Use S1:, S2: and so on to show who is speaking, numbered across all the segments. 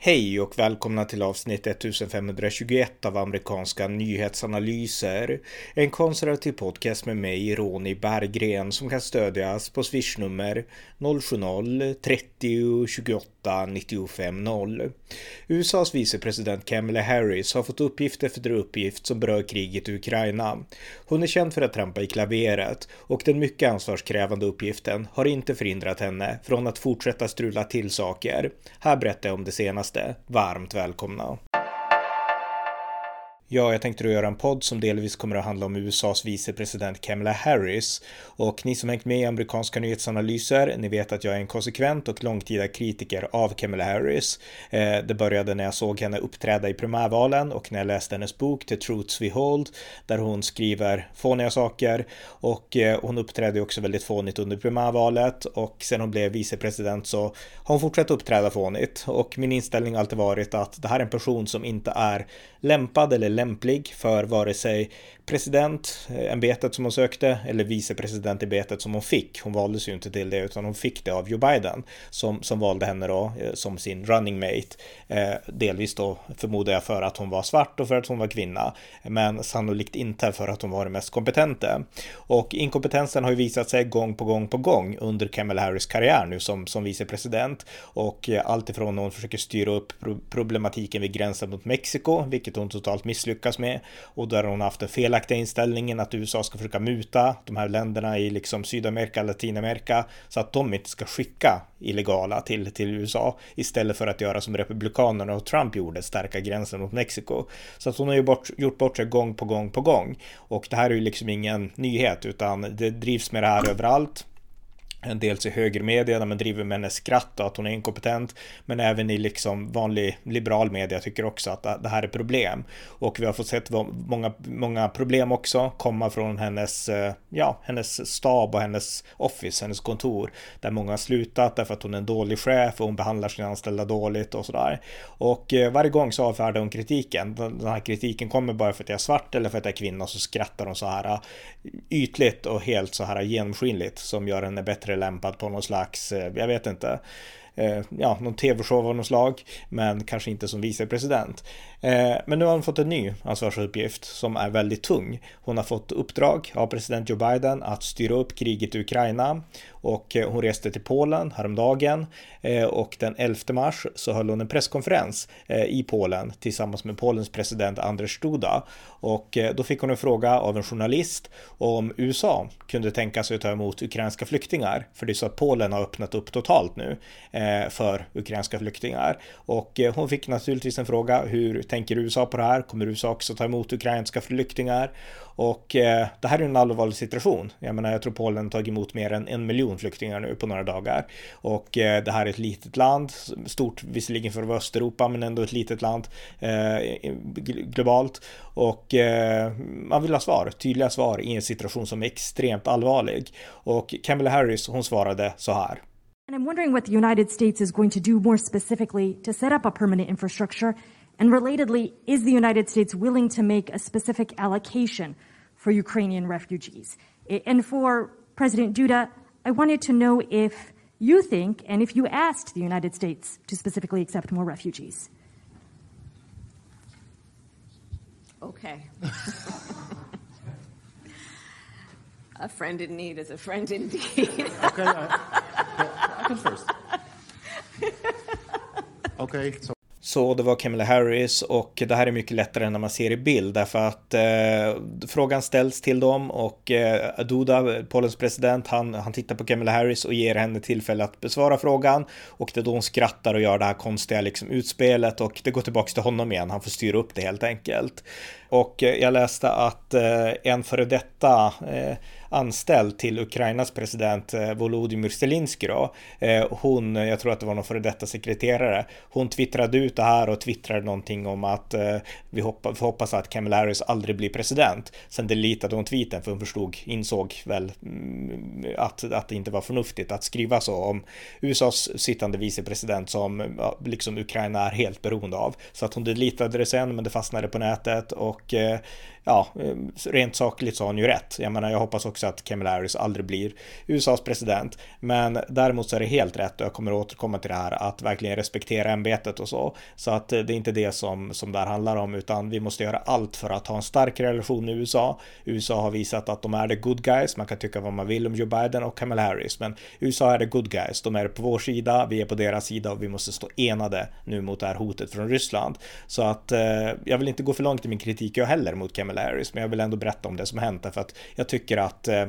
S1: Hej och välkomna till avsnitt 1521 av amerikanska nyhetsanalyser. En konservativ podcast med mig, Ronny Berggren, som kan stödjas på swishnummer 070-30 28 95 0. USAs vicepresident Kamala Harris har fått uppgift efter uppgift som berör kriget i Ukraina. Hon är känd för att trampa i klaveret och den mycket ansvarskrävande uppgiften har inte förhindrat henne från att fortsätta strula till saker. Här berättar jag om det senaste. Varmt välkomna! Ja, jag tänkte då göra en podd som delvis kommer att handla om USAs vicepresident Kamala Harris. Och ni som hängt med i amerikanska nyhetsanalyser, ni vet att jag är en konsekvent och långtida kritiker av Kamala Harris. Eh, det började när jag såg henne uppträda i primärvalen och när jag läste hennes bok The Truths We Hold, där hon skriver fåniga saker och eh, hon uppträdde också väldigt fånigt under primärvalet och sen hon blev vicepresident så har hon fortsatt uppträda fånigt och min inställning har alltid varit att det här är en person som inte är lämpad eller lämplig för vare sig presidentämbetet eh, som hon sökte eller vicepresidentämbetet som hon fick. Hon valdes ju inte till det utan hon fick det av Joe Biden som, som valde henne då eh, som sin running mate. Eh, delvis då förmodar jag för att hon var svart och för att hon var kvinna, men sannolikt inte för att hon var den mest kompetenta. Och inkompetensen har ju visat sig gång på gång på gång under Kamala Harris karriär nu som, som vicepresident och alltifrån allt ifrån när hon försöker styra upp problematiken vid gränsen mot Mexiko, vilket hon totalt misslyckas med och där hon haft den felaktiga inställningen att USA ska försöka muta de här länderna i liksom Sydamerika, Latinamerika så att de inte ska skicka illegala till, till USA istället för att göra som Republikanerna och Trump gjorde, stärka gränsen mot Mexiko. Så att hon har ju bort, gjort bort sig gång på gång på gång. Och det här är ju liksom ingen nyhet utan det drivs med det här överallt dels i högermedia där man driver med hennes skratt och att hon är inkompetent. Men även i liksom vanlig liberal media tycker också att det här är problem. Och vi har fått sett många, många problem också komma från hennes, eh, ja, hennes stab och hennes office, hennes kontor. Där många har slutat därför att hon är en dålig chef och hon behandlar sina anställda dåligt och sådär. Och eh, varje gång så avfärdar hon kritiken. Den här kritiken kommer bara för att jag är svart eller för att jag är kvinna och så skrattar hon så här eh, ytligt och helt så här genomskinligt som gör henne bättre lämpad på någon slags, eh, jag vet inte, eh, ja, någon tv-show av något slag, men kanske inte som vicepresident. Eh, men nu har hon fått en ny ansvarsuppgift som är väldigt tung. Hon har fått uppdrag av president Joe Biden att styra upp kriget i Ukraina och eh, hon reste till Polen häromdagen eh, och den 11 mars så höll hon en presskonferens i Polen tillsammans med Polens president Andrzej Duda och då fick hon en fråga av en journalist om USA kunde tänka sig att ta emot ukrainska flyktingar. För det är så att Polen har öppnat upp totalt nu för ukrainska flyktingar och hon fick naturligtvis en fråga hur tänker USA på det här? Kommer USA också ta emot ukrainska flyktingar? Och eh, det här är en allvarlig situation. Jag menar, jag tror Polen har tagit emot mer än en miljon flyktingar nu på några dagar. Och eh, det här är ett litet land, stort visserligen för Östeuropa, men ändå ett litet land eh, globalt. Och eh, man vill ha svar, tydliga svar i en situation som är extremt allvarlig. Och Kamala Harris, hon svarade så här.
S2: And I'm wondering what the United States is going to do more specifically to set up a permanent infrastructure And relatedly, is the United States willing to make a specific allocation for Ukrainian refugees? And for President Duda, I wanted to know if you think and if you asked the United States to specifically accept more refugees.
S3: Okay. a friend in need is a friend indeed. okay, I,
S1: I can first. Okay, so Så det var Kamala Harris och det här är mycket lättare när man ser i bild därför att eh, frågan ställs till dem och eh, Duda, Polens president, han, han tittar på Kamala Harris och ger henne tillfälle att besvara frågan och det är då hon skrattar och gör det här konstiga liksom, utspelet och det går tillbaka till honom igen. Han får styra upp det helt enkelt. Och eh, jag läste att eh, en före detta eh, anställd till Ukrainas president Volodymyr Zelensky då, hon, jag tror att det var någon före detta sekreterare, hon twittrade ut det här och twittrade någonting om att vi hoppas, hoppas att Kamala Harris aldrig blir president. Sen deletade hon tweeten för hon förstod, insåg väl mm, att, att det inte var förnuftigt att skriva så om USAs sittande vicepresident som liksom Ukraina är helt beroende av. Så att hon deletade det sen men det fastnade på nätet och och eh, ja, eh, rent sakligt så har han ju rätt. Jag menar, jag hoppas också att Kamala Harris aldrig blir USAs president. Men däremot så är det helt rätt och jag kommer återkomma till det här att verkligen respektera ämbetet och så. Så att eh, det är inte det som, som det här handlar om, utan vi måste göra allt för att ha en stark relation med USA. USA har visat att de är the good guys. Man kan tycka vad man vill om Joe Biden och Kamala Harris, men USA är the good guys. De är på vår sida, vi är på deras sida och vi måste stå enade nu mot det här hotet från Ryssland. Så att eh, jag vill inte gå för långt i min kritik jag heller mot Kamala Harris, men jag vill ändå berätta om det som hänt för att jag tycker att eh,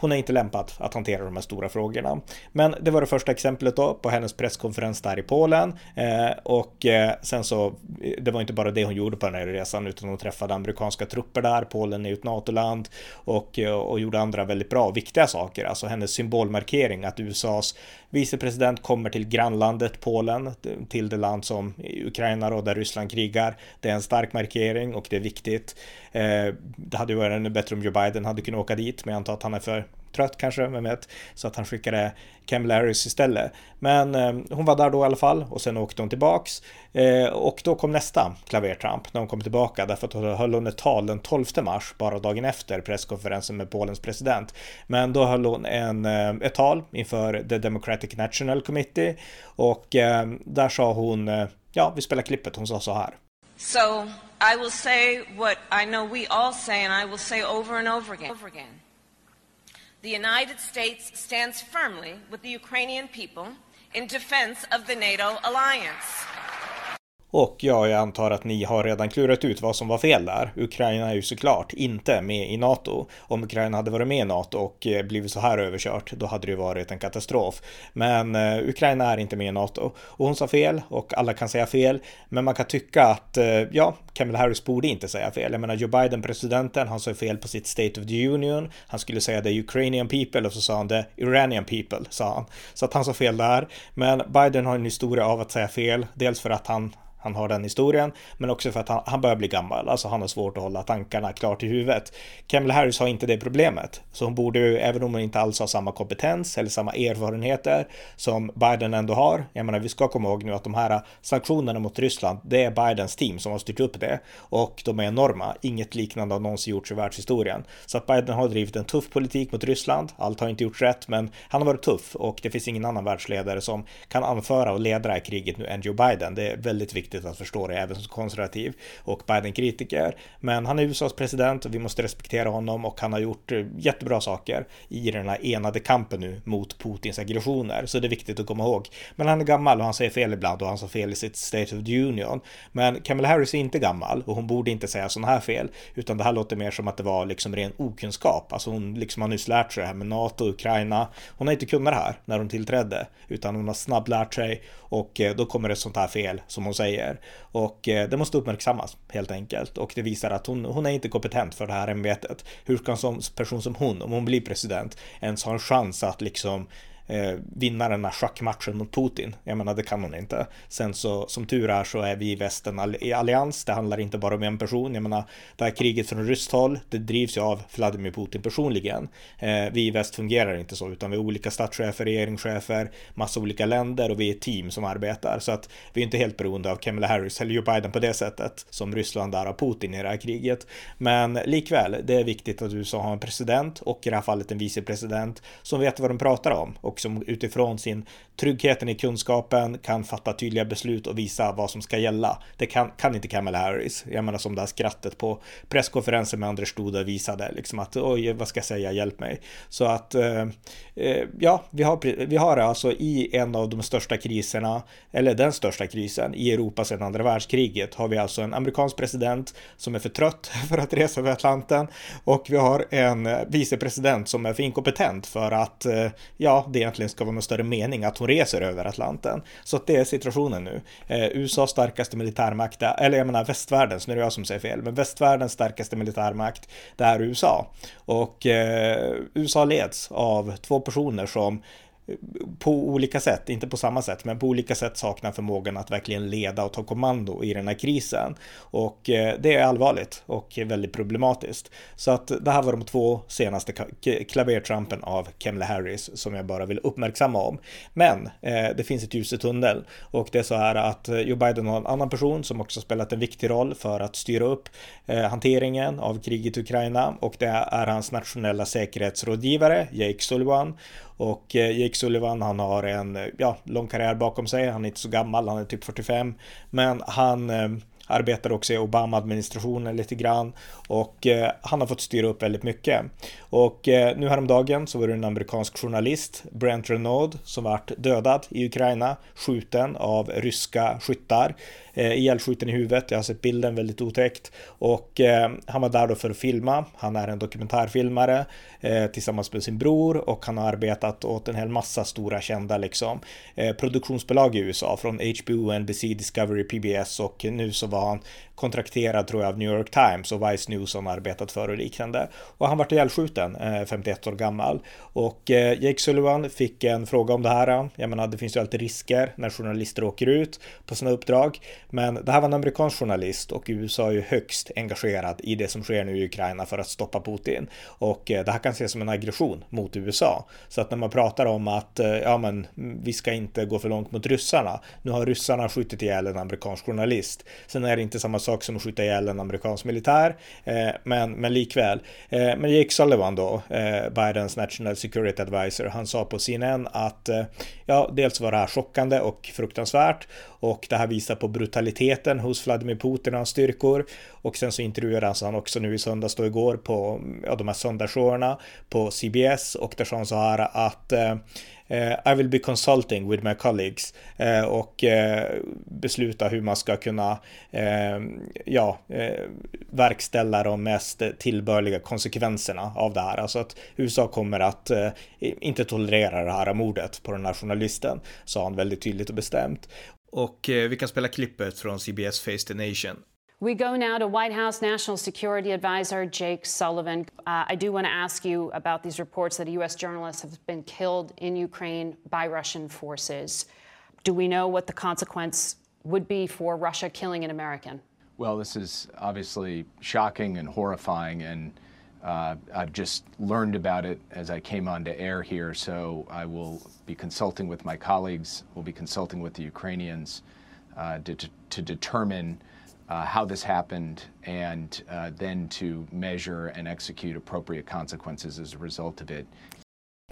S1: hon är inte lämpad att hantera de här stora frågorna. Men det var det första exemplet då på hennes presskonferens där i Polen eh, och eh, sen så eh, det var inte bara det hon gjorde på den här resan utan hon träffade amerikanska trupper där. Polen är ju ett NATO-land och, eh, och gjorde andra väldigt bra och viktiga saker. Alltså hennes symbolmarkering att USAs vicepresident kommer till grannlandet Polen, till det land som Ukraina och där Ryssland krigar. Det är en stark markering och det är viktigt. Eh, det hade varit ännu bättre om Joe Biden hade kunnat åka dit, men jag antar att han är för trött kanske, vem vet, så att han skickade Kamala Harris istället. Men eh, hon var där då i alla fall och sen åkte hon tillbaks eh, och då kom nästa klavertramp när hon kom tillbaka därför att då höll hon ett tal den 12 mars, bara dagen efter presskonferensen med Polens president. Men då höll hon en, eh, ett tal inför The Democratic National Committee och eh, där sa hon, eh, ja, vi spelar klippet, hon sa så här.
S3: So I will say what I know we all say, and I will say over and over again. Over again. The United States stands firmly with the Ukrainian people in defense of the NATO alliance.
S1: Och ja, jag antar att ni har redan klurat ut vad som var fel där. Ukraina är ju såklart inte med i NATO. Om Ukraina hade varit med i NATO och eh, blivit så här överkört, då hade det ju varit en katastrof. Men eh, Ukraina är inte med i NATO. Och hon sa fel och alla kan säga fel. Men man kan tycka att, eh, ja, Kamala Harris borde inte säga fel. Jag menar, Joe Biden, presidenten, han sa fel på sitt State of the Union. Han skulle säga the Ukrainian people och så sa han the Iranian people, sa han. Så att han sa fel där. Men Biden har en historia av att säga fel. Dels för att han han har den historien, men också för att han, han börjar bli gammal, alltså han har svårt att hålla tankarna klart i huvudet. Kamala Harris har inte det problemet, så hon borde ju, även om hon inte alls har samma kompetens eller samma erfarenheter som Biden ändå har. Jag menar, vi ska komma ihåg nu att de här sanktionerna mot Ryssland, det är Bidens team som har styrt upp det och de är enorma. Inget liknande har någonsin gjorts i världshistorien. Så att Biden har drivit en tuff politik mot Ryssland. Allt har inte gjorts rätt, men han har varit tuff och det finns ingen annan världsledare som kan anföra och leda det här kriget nu än Joe Biden. Det är väldigt viktigt viktigt att förstå det även som konservativ och Biden-kritiker. Men han är USAs president och vi måste respektera honom och han har gjort eh, jättebra saker i den här enade kampen nu mot Putins aggressioner. Så det är viktigt att komma ihåg. Men han är gammal och han säger fel ibland och han sa fel i sitt State of the Union. Men Kamala Harris är inte gammal och hon borde inte säga sådana här fel, utan det här låter mer som att det var liksom ren okunskap. Alltså hon liksom har nyss lärt sig det här med NATO och Ukraina. Hon har inte kunnat det här när hon tillträdde, utan hon har snabbt lärt sig och eh, då kommer det sånt här fel som hon säger grejer. Och eh, det måste uppmärksammas helt enkelt. Och det visar att hon, hon är inte kompetent för det här ämbetet. Hur kan en person som hon, om hon blir president, ens ha en chans att liksom eh, vinna den här schackmatchen mot Putin. Jag menar, det kan hon inte. Sen så, som tur är så är vi i västen i allians. Det handlar inte bara om en person. Jag menar, det här kriget från ryskt håll, det drivs ju av Vladimir Putin personligen. Eh, vi i väst fungerar inte så, utan vi är olika statschefer, regeringschefer, massa olika länder och vi är ett team som arbetar. Så att vi är inte helt beroende av Kamala Harris eller Joe Biden på det sättet som Ryssland är av Putin i det här kriget. Men likväl, det är viktigt att USA har en president och i det här fallet en vicepresident som vet vad de pratar om och liksom utifrån sin tryggheten i kunskapen kan fatta tydliga beslut och visa vad som ska gälla. Det kan, kan inte Kamala Harris. Jag menar som det här skrattet på presskonferensen med Anders Stode visade liksom att oj, vad ska jag säga, hjälp mig. Så att eh, eh ja, vi har, vi har alltså i en av de största kriserna, eller den största krisen i Europa sedan andra världskriget har vi alltså en amerikansk president som är för trött för att resa över Atlanten och vi har en vicepresident som är för inkompetent för att eh, ja, det egentligen ska vara någon större mening att hon reser över Atlanten. Så att det är situationen nu. Eh, USAs starkaste militärmakt, eller jag menar västvärldens, nu är det jag som säger fel, men västvärldens starkaste militärmakt, det är USA. Och eh, USA leds av två personer som på olika sätt, inte på samma sätt, men på olika sätt saknar förmågan att verkligen leda och ta kommando i den här krisen. Och eh, det är allvarligt och väldigt problematiskt. Så att det här var de två senaste klavertrampen av Kamala Harris som jag bara vill uppmärksamma om. Men eh, det finns ett ljus i tunneln och det är så här att Joe Biden har en annan person som också spelat en viktig roll för att styra upp eh, hanteringen av kriget i Ukraina och det är hans nationella säkerhetsrådgivare Jake Sullivan och eh, Jake Sullivan, han har en eh, ja, lång karriär bakom sig. Han är inte så gammal, han är typ 45. Men han eh, arbetar också i Obama-administrationen lite grann och eh, han har fått styra upp väldigt mycket. Och eh, nu häromdagen så var det en amerikansk journalist, Brent Renaud, som vart dödad i Ukraina, skjuten av ryska skyttar eh, ihjälskjuten i huvudet. Jag har sett bilden, väldigt otäckt. Och eh, han var där då för att filma. Han är en dokumentärfilmare eh, tillsammans med sin bror och han har arbetat åt en hel massa stora kända liksom eh, produktionsbolag i USA från HBO, NBC, Discovery, PBS och nu så var han kontrakterad tror jag av New York Times och Vice News som arbetat för och liknande. Och han vart ihjälskjuten, eh, 51 år gammal. Och eh, Jake Sullivan fick en fråga om det här. Jag menar, det finns ju alltid risker när journalister åker ut på sina uppdrag. Men det här var en amerikansk journalist och USA är ju högst engagerad i det som sker nu i Ukraina för att stoppa Putin. Och eh, det här kan ses som en aggression mot USA. Så att när man pratar om att ja, men vi ska inte gå för långt mot ryssarna. Nu har ryssarna skjutit ihjäl en amerikansk journalist. Sen är det inte samma sak sak som att skjuta ihjäl en amerikansk militär, eh, men, men likväl. Eh, men Jake Sullivan då, eh, Bidens National Security Advisor, han sa på CNN att eh, ja, dels var det här chockande och fruktansvärt och det här visar på brutaliteten hos Vladimir Putin och hans styrkor. Och sen så intervjuades han också nu i söndags då igår på ja, de här söndagsshowerna på CBS och där sa han så här att eh, Eh, i will be consulting with my colleagues eh, och eh, besluta hur man ska kunna ja, verkställa de mest tillbörliga konsekvenserna av det här. Alltså att USA kommer att inte tolerera det här mordet på den här journalisten, sa han väldigt tydligt och bestämt. Och vi kan spela klippet från CBS Face the Nation.
S4: We go now to White House National Security Advisor Jake Sullivan. Uh, I do want to ask you about these reports that a U.S. journalist has been killed in Ukraine by Russian forces. Do we know what the consequence would be for Russia killing an American?
S5: Well, this is obviously shocking and horrifying, and uh, I've just learned about it as I came on to air here. So I will be consulting with my colleagues, we'll be consulting with the Ukrainians uh, to, to determine uh, how this happened and uh, then to measure and execute appropriate consequences as a result of it.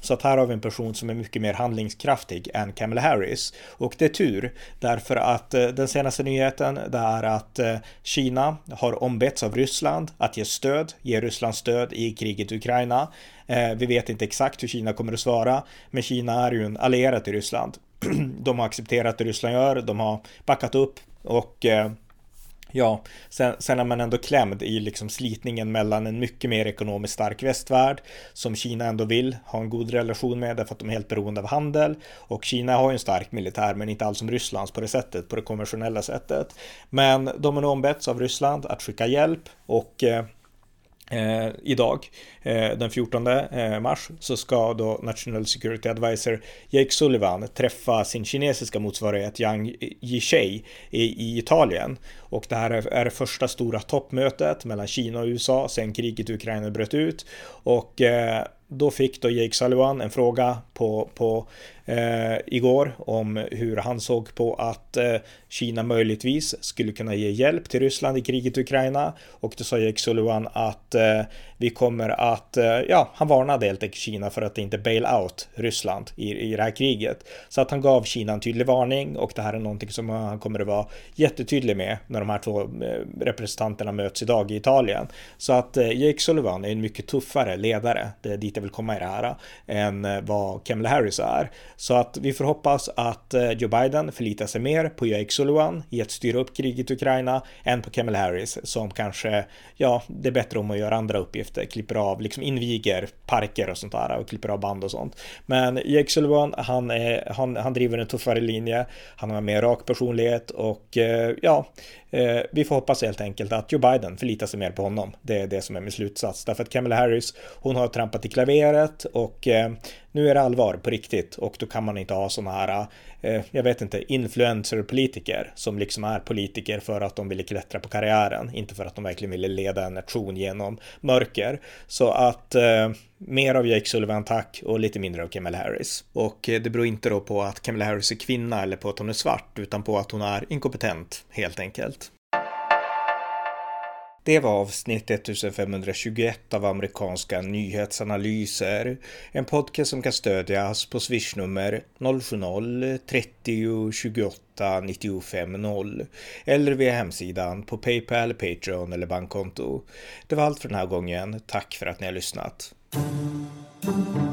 S1: Så att här har vi en person som är mycket mer handlingskraftig än Kamala Harris. Och det är tur, därför att eh, den senaste nyheten det är att eh, Kina har ombetts av Ryssland att ge stöd, ge Ryssland stöd i kriget i Ukraina. Eh, vi vet inte exakt hur Kina kommer att svara, men Kina är ju en allierad till Ryssland. De har accepterat det Ryssland gör, de har backat upp och Ja, sen, sen är man ändå klämd i liksom slitningen mellan en mycket mer ekonomiskt stark västvärld som Kina ändå vill ha en god relation med därför att de är helt beroende av handel och Kina har ju en stark militär men inte alls som Rysslands på det sättet, på det konventionella sättet. Men de har nu ombetts av Ryssland att skicka hjälp och eh, Eh, idag, eh, den 14 eh, mars, så ska då National Security Advisor Jake Sullivan träffa sin kinesiska motsvarighet Yang Yishei i, i Italien. Och det här är, är det första stora toppmötet mellan Kina och USA sedan kriget i Ukraina bröt ut. Och eh, då fick då Jake Sullivan en fråga på, på eh, igår om hur han såg på att eh, Kina möjligtvis skulle kunna ge hjälp till Ryssland i kriget i Ukraina och då sa Jake Sullivan att eh, vi kommer att, eh, ja, han varnade helt enkelt Kina för att inte bail out Ryssland i, i det här kriget. Så att han gav Kina en tydlig varning och det här är någonting som han kommer att vara jättetydlig med när de här två eh, representanterna möts idag i Italien. Så att eh, Jake Sullivan är en mycket tuffare ledare, det är dit jag vill komma i det här, eh, än eh, vad Kamala Harris är. Så att vi får hoppas att eh, Joe Biden förlitar sig mer på Jake Sullivan i att styra upp kriget i Ukraina än på Kamala Harris som kanske, ja, det är bättre om att göra andra uppgifter, klipper av, liksom inviger parker och sånt där och klipper av band och sånt. Men Jake Sullivan, han, är, han, han driver en tuffare linje, han har en mer rak personlighet och ja, eh, vi får hoppas helt enkelt att Joe Biden förlitar sig mer på honom. Det är det som är min slutsats, därför att Kamala Harris, hon har trampat i klaveret och eh, nu är det allvar på riktigt och då kan man inte ha sådana här, eh, jag vet inte, influencer-politiker som liksom är politiker för att de ville klättra på karriären, inte för att de verkligen ville leda en nation genom mörker. Så att eh, mer av Jake Sullivan tack och lite mindre av Kamala Harris. Och eh, det beror inte då på att Kamala Harris är kvinna eller på att hon är svart utan på att hon är inkompetent helt enkelt. Det var avsnitt 1521 av amerikanska nyhetsanalyser. En podcast som kan stödjas på swishnummer 070-30 28 95 0 eller via hemsidan på Paypal, Patreon eller bankkonto. Det var allt för den här gången. Tack för att ni har lyssnat. thank you.